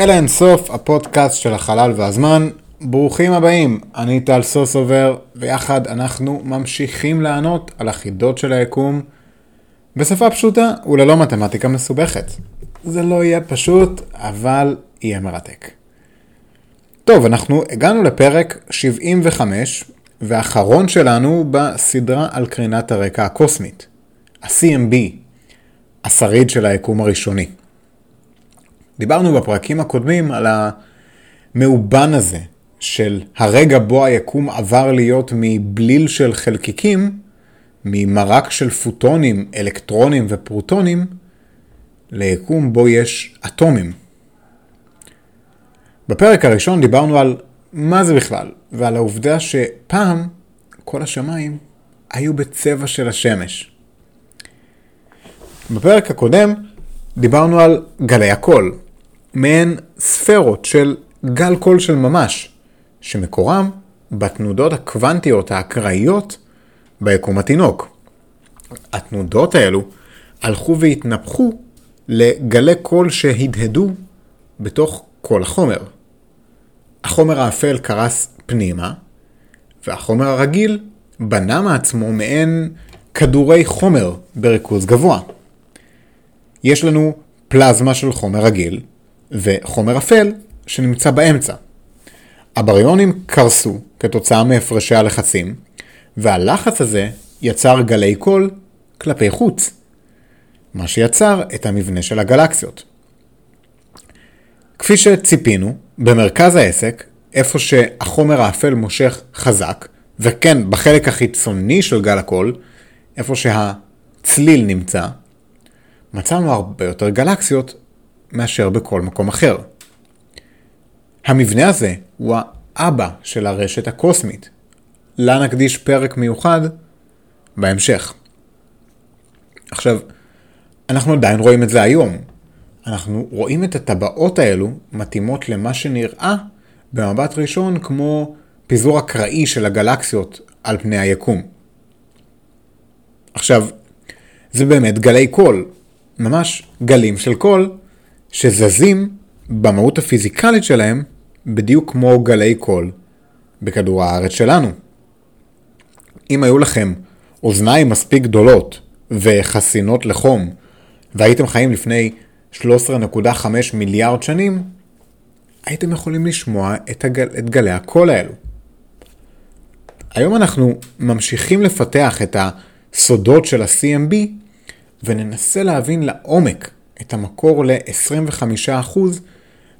אל אינסוף, הפודקאסט של החלל והזמן. ברוכים הבאים, אני טל סוסובר, ויחד אנחנו ממשיכים לענות על החידות של היקום בשפה פשוטה וללא מתמטיקה מסובכת. זה לא יהיה פשוט, אבל יהיה מרתק. טוב, אנחנו הגענו לפרק 75, והאחרון שלנו בסדרה על קרינת הרקע הקוסמית, ה-CMB, השריד של היקום הראשוני. דיברנו בפרקים הקודמים על המאובן הזה של הרגע בו היקום עבר להיות מבליל של חלקיקים, ממרק של פוטונים, אלקטרונים ופרוטונים, ליקום בו יש אטומים. בפרק הראשון דיברנו על מה זה בכלל, ועל העובדה שפעם כל השמיים היו בצבע של השמש. בפרק הקודם דיברנו על גלי הקול, מעין ספרות של גל קול של ממש, שמקורם בתנודות הקוונטיות האקראיות ביקום התינוק. התנודות האלו הלכו והתנפחו לגלי קול שהדהדו בתוך כל החומר. החומר האפל קרס פנימה, והחומר הרגיל בנה מעצמו מעין כדורי חומר בריכוז גבוה. יש לנו פלזמה של חומר רגיל, וחומר אפל שנמצא באמצע. הבריונים קרסו כתוצאה מהפרשי הלחצים, והלחץ הזה יצר גלי קול כלפי חוץ, מה שיצר את המבנה של הגלקסיות. כפי שציפינו, במרכז העסק, איפה שהחומר האפל מושך חזק, וכן בחלק החיצוני של גל הקול, איפה שהצליל נמצא, מצאנו הרבה יותר גלקסיות מאשר בכל מקום אחר. המבנה הזה הוא האבא של הרשת הקוסמית. לה נקדיש פרק מיוחד בהמשך. עכשיו, אנחנו עדיין רואים את זה היום. אנחנו רואים את הטבעות האלו מתאימות למה שנראה במבט ראשון כמו פיזור אקראי של הגלקסיות על פני היקום. עכשיו, זה באמת גלי קול, ממש גלים של קול שזזים במהות הפיזיקלית שלהם בדיוק כמו גלי קול בכדור הארץ שלנו. אם היו לכם אוזניים מספיק גדולות וחסינות לחום, והייתם חיים לפני 13.5 מיליארד שנים, הייתם יכולים לשמוע את, הגל, את גלי הקול האלו. היום אנחנו ממשיכים לפתח את הסודות של ה-CMB וננסה להבין לעומק את המקור ל-25%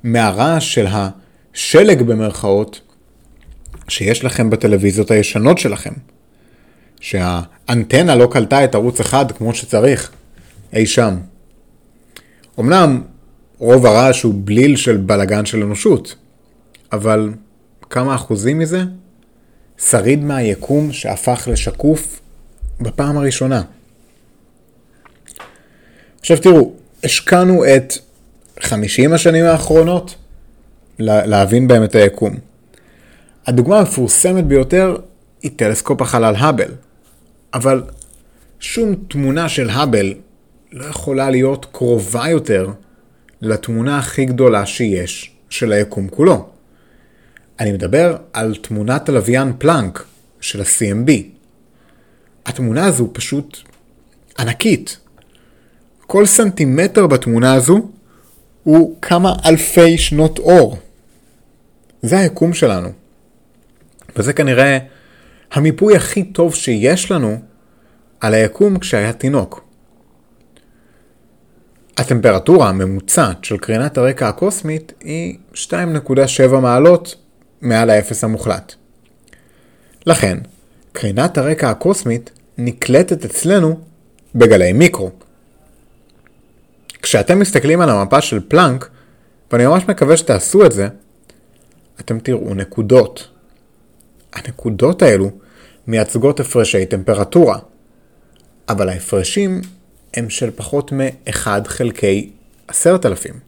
מהרעש של השלג במרכאות שיש לכם בטלוויזיות הישנות שלכם. שהאנטנה לא קלטה את ערוץ אחד כמו שצריך, אי שם. אמנם רוב הרעש הוא בליל של בלגן של אנושות, אבל כמה אחוזים מזה? שריד מהיקום שהפך לשקוף בפעם הראשונה. עכשיו תראו, השקענו את 50 השנים האחרונות להבין בהם את היקום. הדוגמה המפורסמת ביותר היא טלסקופ החלל האבל, אבל שום תמונה של האבל לא יכולה להיות קרובה יותר לתמונה הכי גדולה שיש של היקום כולו. אני מדבר על תמונת הלוויין פלנק של ה-CMB. התמונה הזו פשוט ענקית. כל סנטימטר בתמונה הזו הוא כמה אלפי שנות אור. זה היקום שלנו. וזה כנראה המיפוי הכי טוב שיש לנו על היקום כשהיה תינוק. הטמפרטורה הממוצעת של קרינת הרקע הקוסמית היא 2.7 מעלות מעל האפס המוחלט. לכן, קרינת הרקע הקוסמית נקלטת אצלנו בגלי מיקרו. כשאתם מסתכלים על המפה של פלנק, ואני ממש מקווה שתעשו את זה, אתם תראו נקודות. הנקודות האלו מייצגות הפרשי טמפרטורה, אבל ההפרשים הם של פחות מ-1 חלקי 10,000.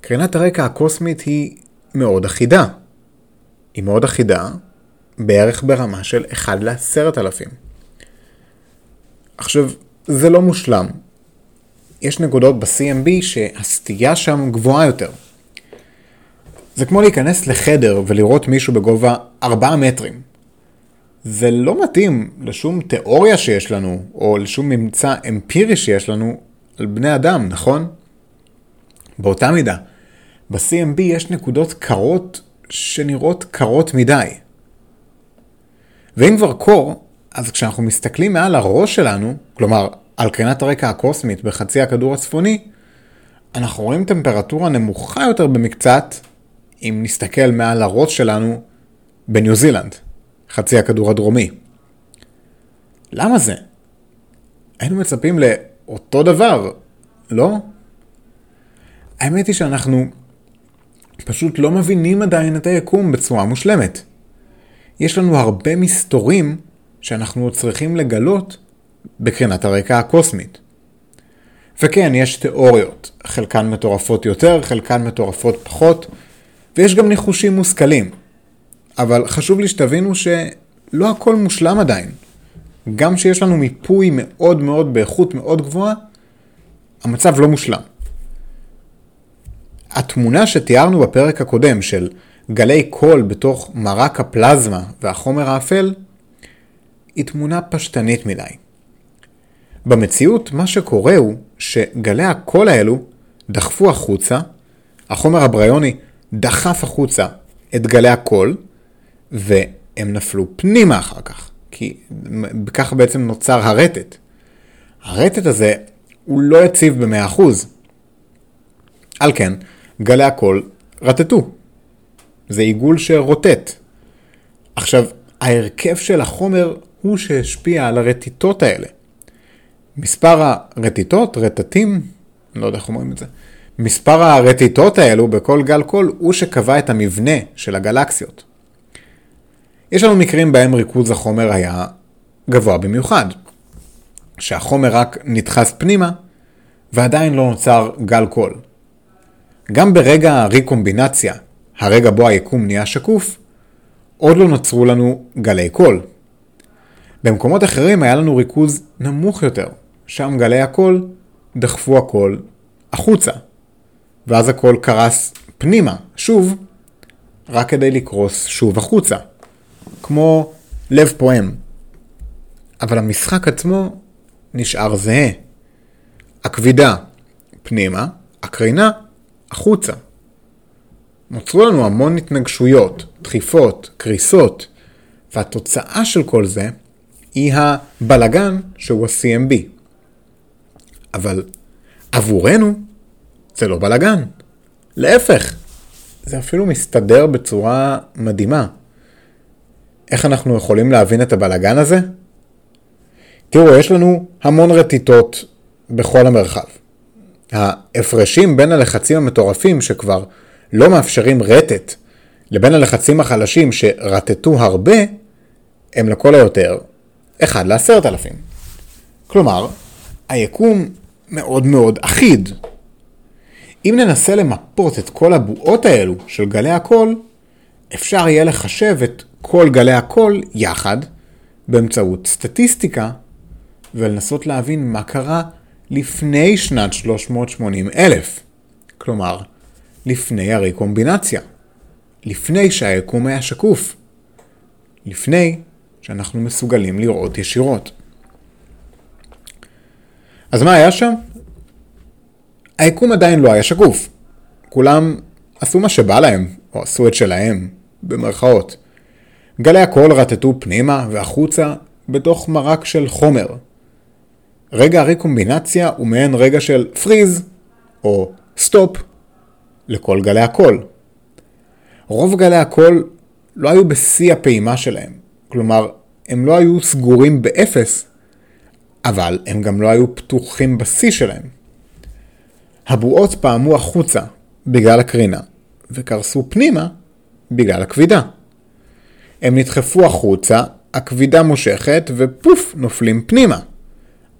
קרינת הרקע הקוסמית היא מאוד אחידה. היא מאוד אחידה, בערך ברמה של 1 ל-10,000. עכשיו, זה לא מושלם, יש נקודות ב-CMB שהסטייה שם גבוהה יותר. זה כמו להיכנס לחדר ולראות מישהו בגובה 4 מטרים. זה לא מתאים לשום תיאוריה שיש לנו, או לשום ממצא אמפירי שיש לנו על בני אדם, נכון? באותה מידה, ב-CMB יש נקודות קרות שנראות קרות מדי. ואם כבר קור, אז כשאנחנו מסתכלים מעל הראש שלנו, כלומר על קרינת הרקע הקוסמית בחצי הכדור הצפוני, אנחנו רואים טמפרטורה נמוכה יותר במקצת אם נסתכל מעל הראש שלנו בניו זילנד, חצי הכדור הדרומי. למה זה? היינו מצפים לאותו דבר, לא? האמת היא שאנחנו פשוט לא מבינים עדיין את היקום בצורה מושלמת. יש לנו הרבה מסתורים שאנחנו צריכים לגלות בקרינת הרקע הקוסמית. וכן, יש תיאוריות, חלקן מטורפות יותר, חלקן מטורפות פחות, ויש גם ניחושים מושכלים. אבל חשוב לי שתבינו שלא הכל מושלם עדיין. גם שיש לנו מיפוי מאוד מאוד באיכות מאוד גבוהה, המצב לא מושלם. התמונה שתיארנו בפרק הקודם של גלי קול בתוך מרק הפלזמה והחומר האפל, היא תמונה פשטנית מדי. במציאות מה שקורה הוא שגלי הקול האלו דחפו החוצה, החומר הבריוני דחף החוצה את גלי הקול, והם נפלו פנימה אחר כך, כי בכך בעצם נוצר הרטט. הרטט הזה הוא לא יציב ב-100%. על כן, גלי הקול רטטו. זה עיגול שרוטט. עכשיו, ההרכב של החומר הוא שהשפיע על הרטיטות האלה. מספר הרטיטות, רטטים, לא יודע איך אומרים את זה, מספר הרטיטות האלו בכל גל קול הוא שקבע את המבנה של הגלקסיות. יש לנו מקרים בהם ריכוז החומר היה גבוה במיוחד, שהחומר רק נדחס פנימה ועדיין לא נוצר גל קול. גם ברגע הריקומבינציה, הרגע בו היקום נהיה שקוף, עוד לא נוצרו לנו גלי קול. במקומות אחרים היה לנו ריכוז נמוך יותר, שם גלי הקול דחפו הקול החוצה, ואז הקול קרס פנימה, שוב, רק כדי לקרוס שוב החוצה, כמו לב פועם. אבל המשחק עצמו נשאר זהה. הכבידה פנימה, הקרינה החוצה. נוצרו לנו המון התנגשויות, דחיפות, קריסות, והתוצאה של כל זה היא הבלגן שהוא ה-CMB. אבל עבורנו זה לא בלגן. להפך, זה אפילו מסתדר בצורה מדהימה. איך אנחנו יכולים להבין את הבלגן הזה? תראו, יש לנו המון רטיטות בכל המרחב. ההפרשים בין הלחצים המטורפים שכבר לא מאפשרים רטט, לבין הלחצים החלשים שרטטו הרבה, הם לכל היותר 1 לעשרת אלפים. כלומר, היקום מאוד מאוד אחיד. אם ננסה למפות את כל הבועות האלו של גלי הקול, אפשר יהיה לחשב את כל גלי הקול יחד באמצעות סטטיסטיקה ולנסות להבין מה קרה לפני שנת 380 אלף. כלומר, לפני הריקומבינציה. לפני שהיקום היה שקוף. לפני שאנחנו מסוגלים לראות ישירות. אז מה היה שם? היקום עדיין לא היה שקוף. כולם עשו מה שבא להם, או עשו את שלהם, במרכאות. גלי הקול רטטו פנימה והחוצה בתוך מרק של חומר. רגע הריקומבינציה הוא מעין רגע של freeze, או סטופ, לכל גלי הקול. רוב גלי הקול לא היו בשיא הפעימה שלהם, כלומר, הם לא היו סגורים באפס, אבל הם גם לא היו פתוחים בשיא שלהם. הבועות פעמו החוצה בגלל הקרינה, וקרסו פנימה בגלל הכבידה. הם נדחפו החוצה, הכבידה מושכת, ופוף, נופלים פנימה.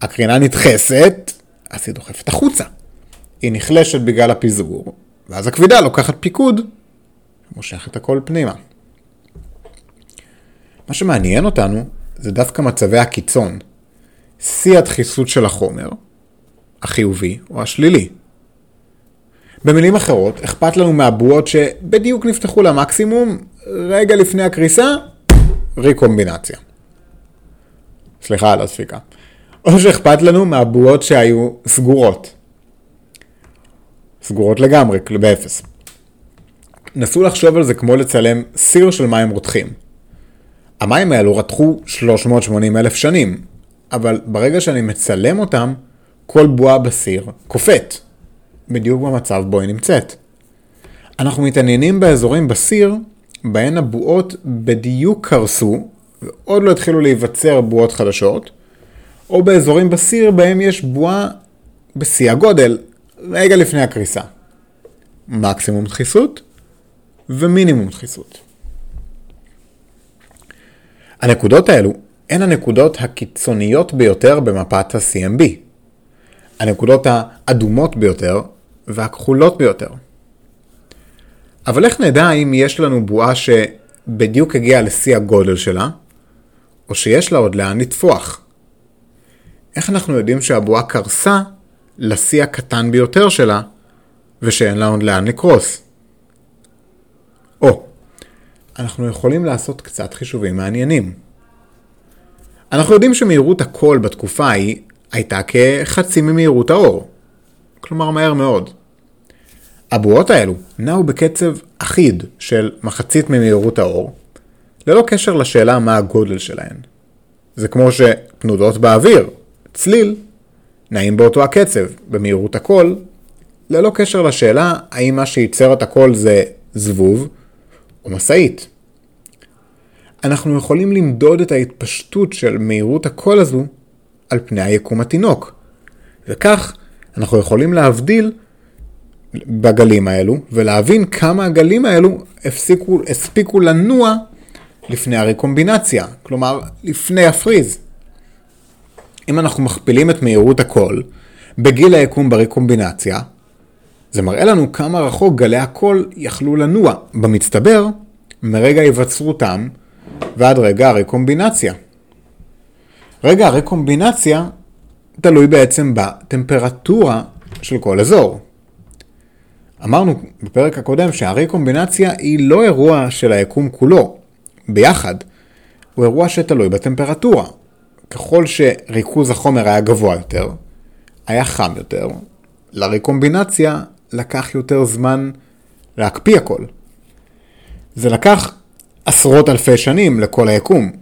הקרינה נדחסת, אז היא דוחפת החוצה. היא נחלשת בגלל הפיזור, ואז הכבידה לוקחת פיקוד, מושכת הכל פנימה. מה שמעניין אותנו זה דווקא מצבי הקיצון, שיא הדחיסות של החומר, החיובי או השלילי. במילים אחרות, אכפת לנו מהבועות שבדיוק נפתחו למקסימום, רגע לפני הקריסה, ריקומבינציה. סליחה על הספיקה. או שאכפת לנו מהבועות שהיו סגורות. סגורות לגמרי, באפס. נסו לחשוב על זה כמו לצלם סיר של מים רותחים. המים האלו רתחו 380 אלף שנים, אבל ברגע שאני מצלם אותם, כל בועה בסיר קופאת, בדיוק במצב בו היא נמצאת. אנחנו מתעניינים באזורים בסיר, בהן הבועות בדיוק קרסו, ועוד לא התחילו להיווצר בועות חדשות, או באזורים בסיר בהם יש בועה בשיא הגודל, רגע לפני הקריסה. מקסימום דחיסות ומינימום דחיסות. הנקודות האלו הן הנקודות הקיצוניות ביותר במפת ה-CMB. הנקודות האדומות ביותר והכחולות ביותר. אבל איך נדע אם יש לנו בועה שבדיוק הגיעה לשיא הגודל שלה, או שיש לה עוד לאן לטפוח? איך אנחנו יודעים שהבועה קרסה לשיא הקטן ביותר שלה, ושאין לה עוד לאן לקרוס? או, אנחנו יכולים לעשות קצת חישובים מעניינים. אנחנו יודעים שמהירות הקול בתקופה ההיא הייתה כחצי ממהירות האור, כלומר מהר מאוד. הבועות האלו נעו בקצב אחיד של מחצית ממהירות האור, ללא קשר לשאלה מה הגודל שלהן. זה כמו שתנודות באוויר, צליל, נעים באותו הקצב, במהירות הקול, ללא קשר לשאלה האם מה שייצר את הקול זה זבוב או משאית. אנחנו יכולים למדוד את ההתפשטות של מהירות הקול הזו על פני היקום התינוק. וכך אנחנו יכולים להבדיל בגלים האלו, ולהבין כמה הגלים האלו הפסיקו, הספיקו לנוע לפני הרקומבינציה, כלומר לפני הפריז. אם אנחנו מכפילים את מהירות הקול בגיל היקום ברקומבינציה, זה מראה לנו כמה רחוק גלי הקול יכלו לנוע במצטבר מרגע היווצרותם ועד רגע הרקומבינציה. רגע הרקומבינציה תלוי בעצם בטמפרטורה של כל אזור. אמרנו בפרק הקודם שהרקומבינציה היא לא אירוע של היקום כולו, ביחד, הוא אירוע שתלוי בטמפרטורה. ככל שריכוז החומר היה גבוה יותר, היה חם יותר, לרקומבינציה לקח יותר זמן להקפיא הכל. זה לקח עשרות אלפי שנים לכל היקום.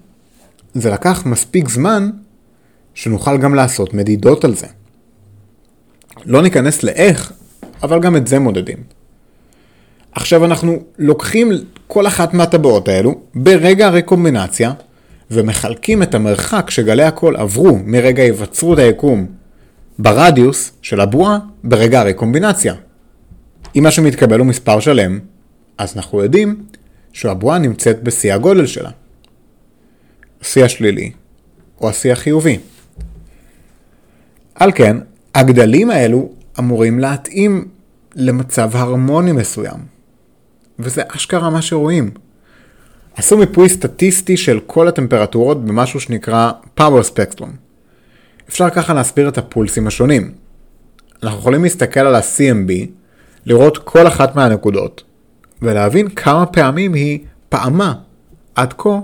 זה לקח מספיק זמן שנוכל גם לעשות מדידות על זה. לא ניכנס לאיך, אבל גם את זה מודדים. עכשיו אנחנו לוקחים כל אחת מהטבעות האלו ברגע הרקומבינציה ומחלקים את המרחק שגלי הקול עברו מרגע היווצרות היקום ברדיוס של הבועה ברגע הרקומבינציה. אם מה שמתקבל הוא מספר שלם, אז אנחנו יודעים שהבועה נמצאת בשיא הגודל שלה. השיא השלילי או השיא החיובי. על כן, הגדלים האלו אמורים להתאים למצב הרמוני מסוים. וזה אשכרה מה שרואים. עשו מיפוי סטטיסטי של כל הטמפרטורות במשהו שנקרא Power Spectrum. אפשר ככה להסביר את הפולסים השונים. אנחנו יכולים להסתכל על ה-CMB, לראות כל אחת מהנקודות, ולהבין כמה פעמים היא פעמה עד כה,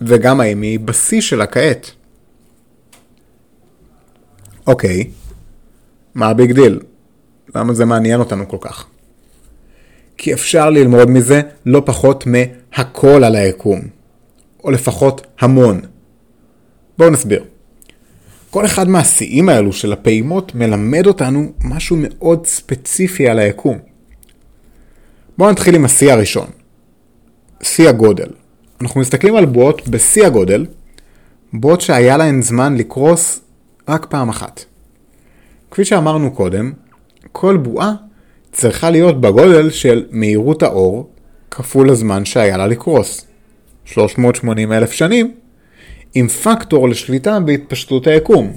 וגם האם היא בשיא שלה כעת. אוקיי, מה ה big deal? למה זה מעניין אותנו כל כך? כי אפשר ללמוד מזה לא פחות מהכל על היקום, או לפחות המון. בואו נסביר. כל אחד מהשיאים האלו של הפעימות מלמד אותנו משהו מאוד ספציפי על היקום. בואו נתחיל עם השיא הראשון. שיא הגודל. אנחנו מסתכלים על בועות בשיא הגודל, בועות שהיה להן זמן לקרוס רק פעם אחת. כפי שאמרנו קודם, כל בועה צריכה להיות בגודל של מהירות האור כפול הזמן שהיה לה לקרוס. 380 אלף שנים, עם פקטור לשליטה בהתפשטות היקום.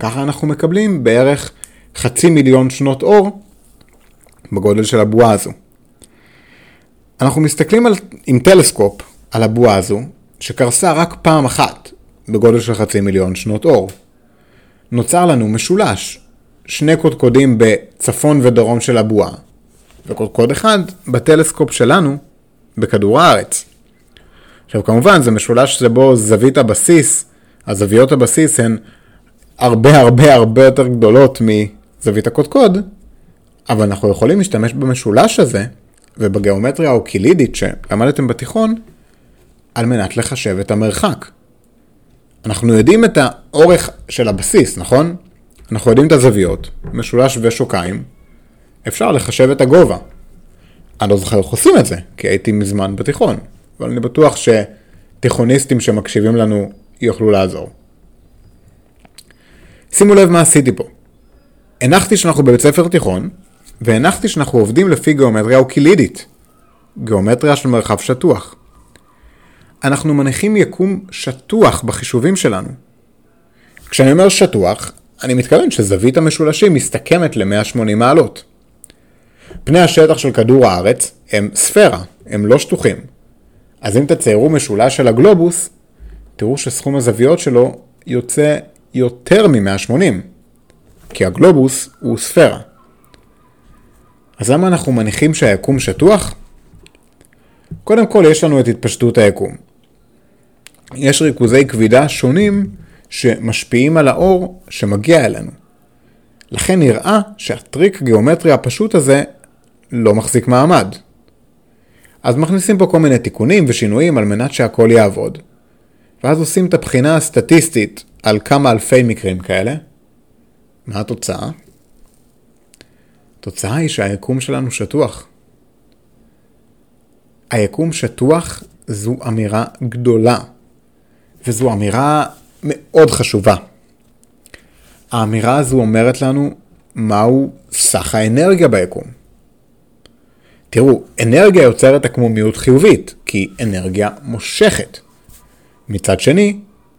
ככה אנחנו מקבלים בערך חצי מיליון שנות אור בגודל של הבועה הזו. אנחנו מסתכלים על, עם טלסקופ על הבועה הזו, שקרסה רק פעם אחת בגודל של חצי מיליון שנות אור. נוצר לנו משולש, שני קודקודים בצפון ודרום של הבועה, וקודקוד אחד בטלסקופ שלנו בכדור הארץ. עכשיו כמובן זה משולש שבו זווית הבסיס, הזוויות הבסיס הן הרבה הרבה הרבה יותר גדולות מזווית הקודקוד, אבל אנחנו יכולים להשתמש במשולש הזה ובגיאומטריה האוקילידית שלמדתם בתיכון על מנת לחשב את המרחק. אנחנו יודעים את האורך של הבסיס, נכון? אנחנו יודעים את הזוויות, משולש ושוקיים, אפשר לחשב את הגובה. אני לא זוכר איך עושים את זה, כי הייתי מזמן בתיכון, אבל אני בטוח שתיכוניסטים שמקשיבים לנו יוכלו לעזור. שימו לב מה עשיתי פה. הנחתי שאנחנו בבית ספר תיכון, והנחתי שאנחנו עובדים לפי גיאומטריה אוקילידית, גיאומטריה של מרחב שטוח. אנחנו מניחים יקום שטוח בחישובים שלנו. כשאני אומר שטוח, אני מתכוון שזווית המשולשים מסתכמת ל-180 מעלות. פני השטח של כדור הארץ הם ספירה, הם לא שטוחים. אז אם תציירו משולש של הגלובוס, תראו שסכום הזוויות שלו יוצא יותר מ-180, כי הגלובוס הוא ספירה. אז למה אנחנו מניחים שהיקום שטוח? קודם כל יש לנו את התפשטות היקום. יש ריכוזי כבידה שונים שמשפיעים על האור שמגיע אלינו. לכן נראה שהטריק גיאומטרי הפשוט הזה לא מחזיק מעמד. אז מכניסים פה כל מיני תיקונים ושינויים על מנת שהכל יעבוד. ואז עושים את הבחינה הסטטיסטית על כמה אלפי מקרים כאלה. מה התוצאה? התוצאה היא שהיקום שלנו שטוח. היקום שטוח זו אמירה גדולה, וזו אמירה מאוד חשובה. האמירה הזו אומרת לנו מהו סך האנרגיה ביקום. תראו, אנרגיה יוצרת עקמומיות חיובית, כי אנרגיה מושכת. מצד שני,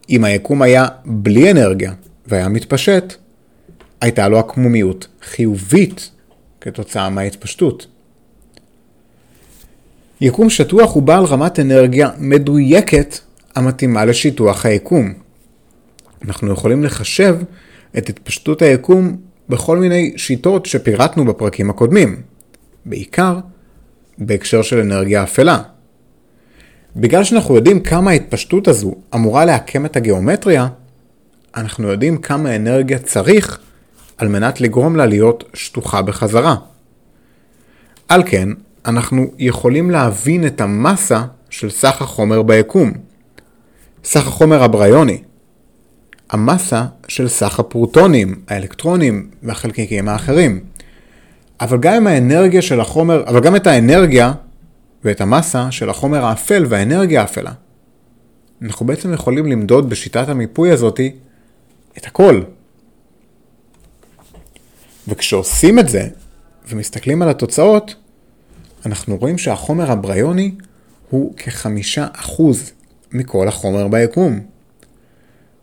אם היקום היה בלי אנרגיה והיה מתפשט, הייתה לו עקמומיות חיובית כתוצאה מההתפשטות. יקום שטוח הוא בעל רמת אנרגיה מדויקת המתאימה לשיטוח היקום. אנחנו יכולים לחשב את התפשטות היקום בכל מיני שיטות שפירטנו בפרקים הקודמים, בעיקר בהקשר של אנרגיה אפלה. בגלל שאנחנו יודעים כמה ההתפשטות הזו אמורה לעקם את הגיאומטריה, אנחנו יודעים כמה אנרגיה צריך על מנת לגרום לה להיות שטוחה בחזרה. על כן, אנחנו יכולים להבין את המסה של סך החומר ביקום. סך החומר הבריוני. המסה של סך הפרוטונים, האלקטרונים והחלקיקים האחרים. אבל גם האנרגיה של החומר, אבל גם את האנרגיה ואת המסה של החומר האפל והאנרגיה האפלה. אנחנו בעצם יכולים למדוד בשיטת המיפוי הזאתי את הכל. וכשעושים את זה ומסתכלים על התוצאות, אנחנו רואים שהחומר הבריוני הוא כחמישה אחוז מכל החומר ביקום.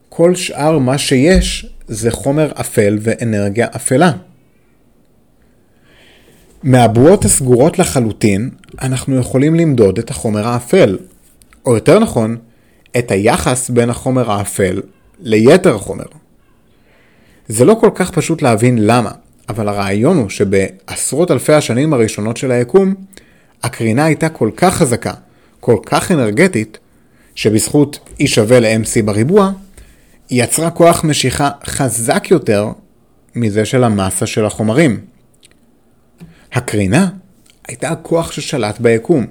כל שאר מה שיש זה חומר אפל ואנרגיה אפלה. מהבועות הסגורות לחלוטין, אנחנו יכולים למדוד את החומר האפל, או יותר נכון, את היחס בין החומר האפל ליתר החומר. זה לא כל כך פשוט להבין למה, אבל הרעיון הוא שבעשרות אלפי השנים הראשונות של היקום, הקרינה הייתה כל כך חזקה, כל כך אנרגטית, שבזכות E שווה ל-MC בריבוע, היא יצרה כוח משיכה חזק יותר מזה של המסה של החומרים. הקרינה הייתה הכוח ששלט ביקום.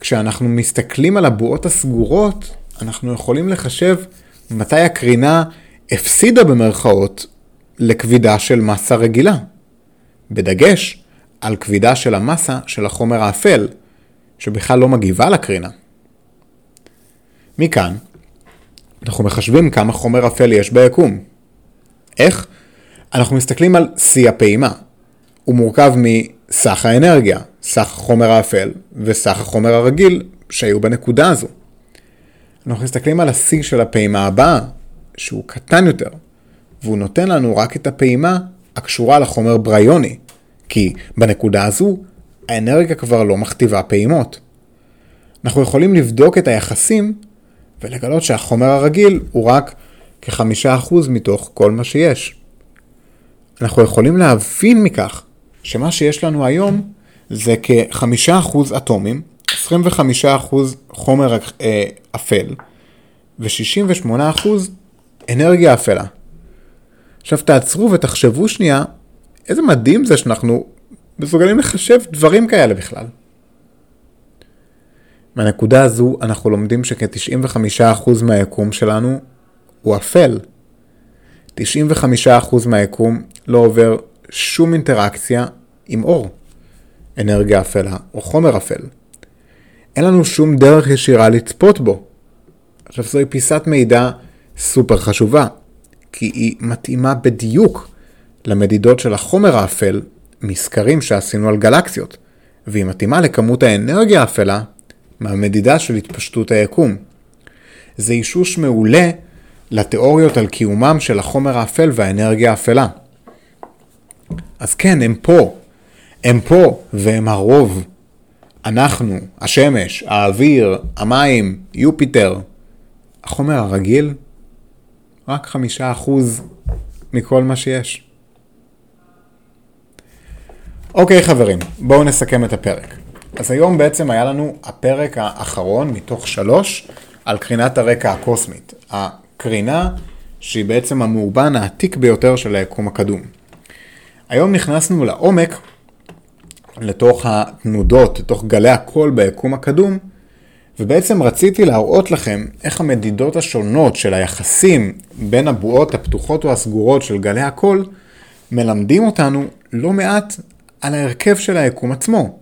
כשאנחנו מסתכלים על הבועות הסגורות, אנחנו יכולים לחשב מתי הקרינה הפסידה במרכאות לכבידה של מסה רגילה. בדגש על כבידה של המסה של החומר האפל, שבכלל לא מגיבה לקרינה. מכאן, אנחנו מחשבים כמה חומר אפל יש ביקום. איך? אנחנו מסתכלים על שיא הפעימה. הוא מורכב מסך האנרגיה, סך החומר האפל וסך החומר הרגיל שהיו בנקודה הזו. אנחנו מסתכלים על השיא של הפעימה הבאה, שהוא קטן יותר, והוא נותן לנו רק את הפעימה הקשורה לחומר בריוני, כי בנקודה הזו האנרגיה כבר לא מכתיבה פעימות. אנחנו יכולים לבדוק את היחסים ולגלות שהחומר הרגיל הוא רק כחמישה אחוז מתוך כל מה שיש. אנחנו יכולים להבין מכך שמה שיש לנו היום זה כ-5% אטומים, 25% חומר אה, אפל ו-68% אנרגיה אפלה. עכשיו תעצרו ותחשבו שנייה, איזה מדהים זה שאנחנו מסוגלים לחשב דברים כאלה בכלל. מהנקודה הזו אנחנו לומדים שכ-95% מהיקום שלנו הוא אפל. 95% מהיקום לא עובר שום אינטראקציה עם אור, אנרגיה אפלה או חומר אפל. אין לנו שום דרך ישירה לצפות בו. עכשיו זוהי פיסת מידע סופר חשובה, כי היא מתאימה בדיוק למדידות של החומר האפל מסקרים שעשינו על גלקסיות, והיא מתאימה לכמות האנרגיה האפלה מהמדידה של התפשטות היקום. זה אישוש מעולה לתיאוריות על קיומם של החומר האפל והאנרגיה האפלה. אז כן, הם פה. הם פה, והם הרוב. אנחנו, השמש, האוויר, המים, יופיטר. החומר הרגיל, רק חמישה אחוז מכל מה שיש. אוקיי חברים, בואו נסכם את הפרק. אז היום בעצם היה לנו הפרק האחרון מתוך שלוש על קרינת הרקע הקוסמית. הקרינה שהיא בעצם המאובן העתיק ביותר של היקום הקדום. היום נכנסנו לעומק, לתוך התנודות, לתוך גלי הקול ביקום הקדום, ובעצם רציתי להראות לכם איך המדידות השונות של היחסים בין הבועות הפתוחות או הסגורות של גלי הקול מלמדים אותנו לא מעט על ההרכב של היקום עצמו.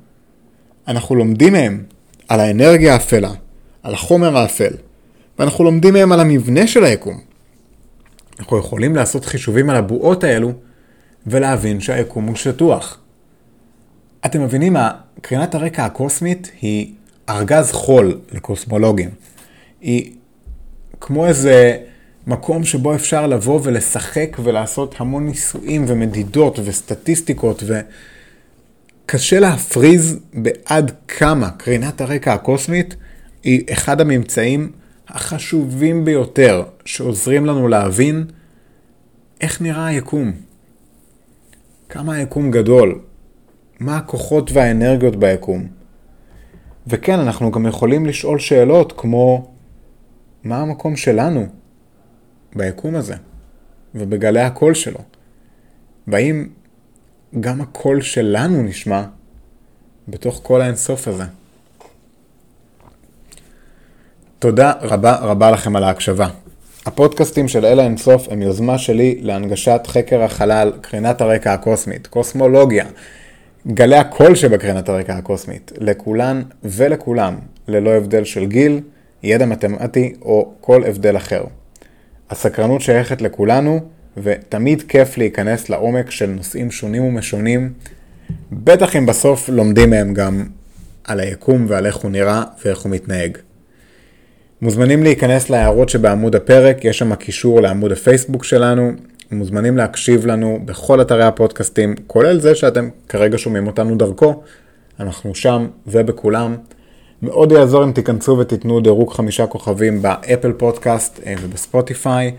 אנחנו לומדים מהם על האנרגיה האפלה, על החומר האפל, ואנחנו לומדים מהם על המבנה של היקום. אנחנו יכולים לעשות חישובים על הבועות האלו ולהבין שהיקום הוא שטוח. אתם מבינים מה? קרינת הרקע הקוסמית היא ארגז חול לקוסמולוגים. היא כמו איזה מקום שבו אפשר לבוא ולשחק ולעשות המון ניסויים ומדידות וסטטיסטיקות וקשה להפריז בעד כמה קרינת הרקע הקוסמית היא אחד הממצאים החשובים ביותר שעוזרים לנו להבין איך נראה היקום. כמה היקום גדול, מה הכוחות והאנרגיות ביקום. וכן, אנחנו גם יכולים לשאול שאלות כמו, מה המקום שלנו ביקום הזה ובגלי הקול שלו? והאם גם הקול שלנו נשמע בתוך כל האינסוף הזה? תודה רבה רבה לכם על ההקשבה. הפודקאסטים של אלה אינסוף הם יוזמה שלי להנגשת חקר החלל, קרינת הרקע הקוסמית, קוסמולוגיה, גלי הקול שבקרינת הרקע הקוסמית, לכולן ולכולם, ללא הבדל של גיל, ידע מתמטי או כל הבדל אחר. הסקרנות שייכת לכולנו, ותמיד כיף להיכנס לעומק של נושאים שונים ומשונים, בטח אם בסוף לומדים מהם גם על היקום ועל איך הוא נראה ואיך הוא מתנהג. מוזמנים להיכנס להערות שבעמוד הפרק, יש שם קישור לעמוד הפייסבוק שלנו, מוזמנים להקשיב לנו בכל אתרי הפודקאסטים, כולל זה שאתם כרגע שומעים אותנו דרכו, אנחנו שם ובכולם. מאוד יעזור אם תיכנסו ותיתנו דירוג חמישה כוכבים באפל פודקאסט אה, ובספוטיפיי.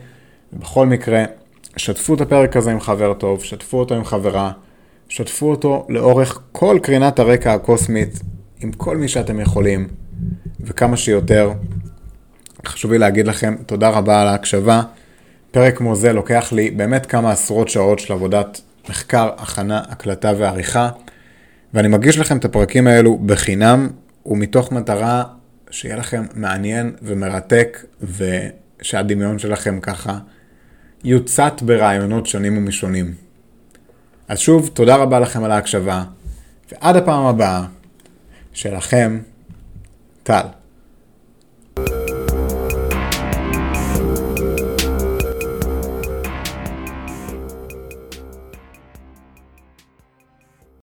בכל מקרה, שתפו את הפרק הזה עם חבר טוב, שתפו אותו עם חברה, שתפו אותו לאורך כל קרינת הרקע הקוסמית, עם כל מי שאתם יכולים, וכמה שיותר. חשוב לי להגיד לכם תודה רבה על ההקשבה. פרק כמו זה לוקח לי באמת כמה עשרות שעות של עבודת מחקר, הכנה, הקלטה ועריכה, ואני מגיש לכם את הפרקים האלו בחינם, ומתוך מטרה שיהיה לכם מעניין ומרתק, ושהדמיון שלכם ככה יוצת ברעיונות שונים ומשונים. אז שוב, תודה רבה לכם על ההקשבה, ועד הפעם הבאה, שלכם, טל.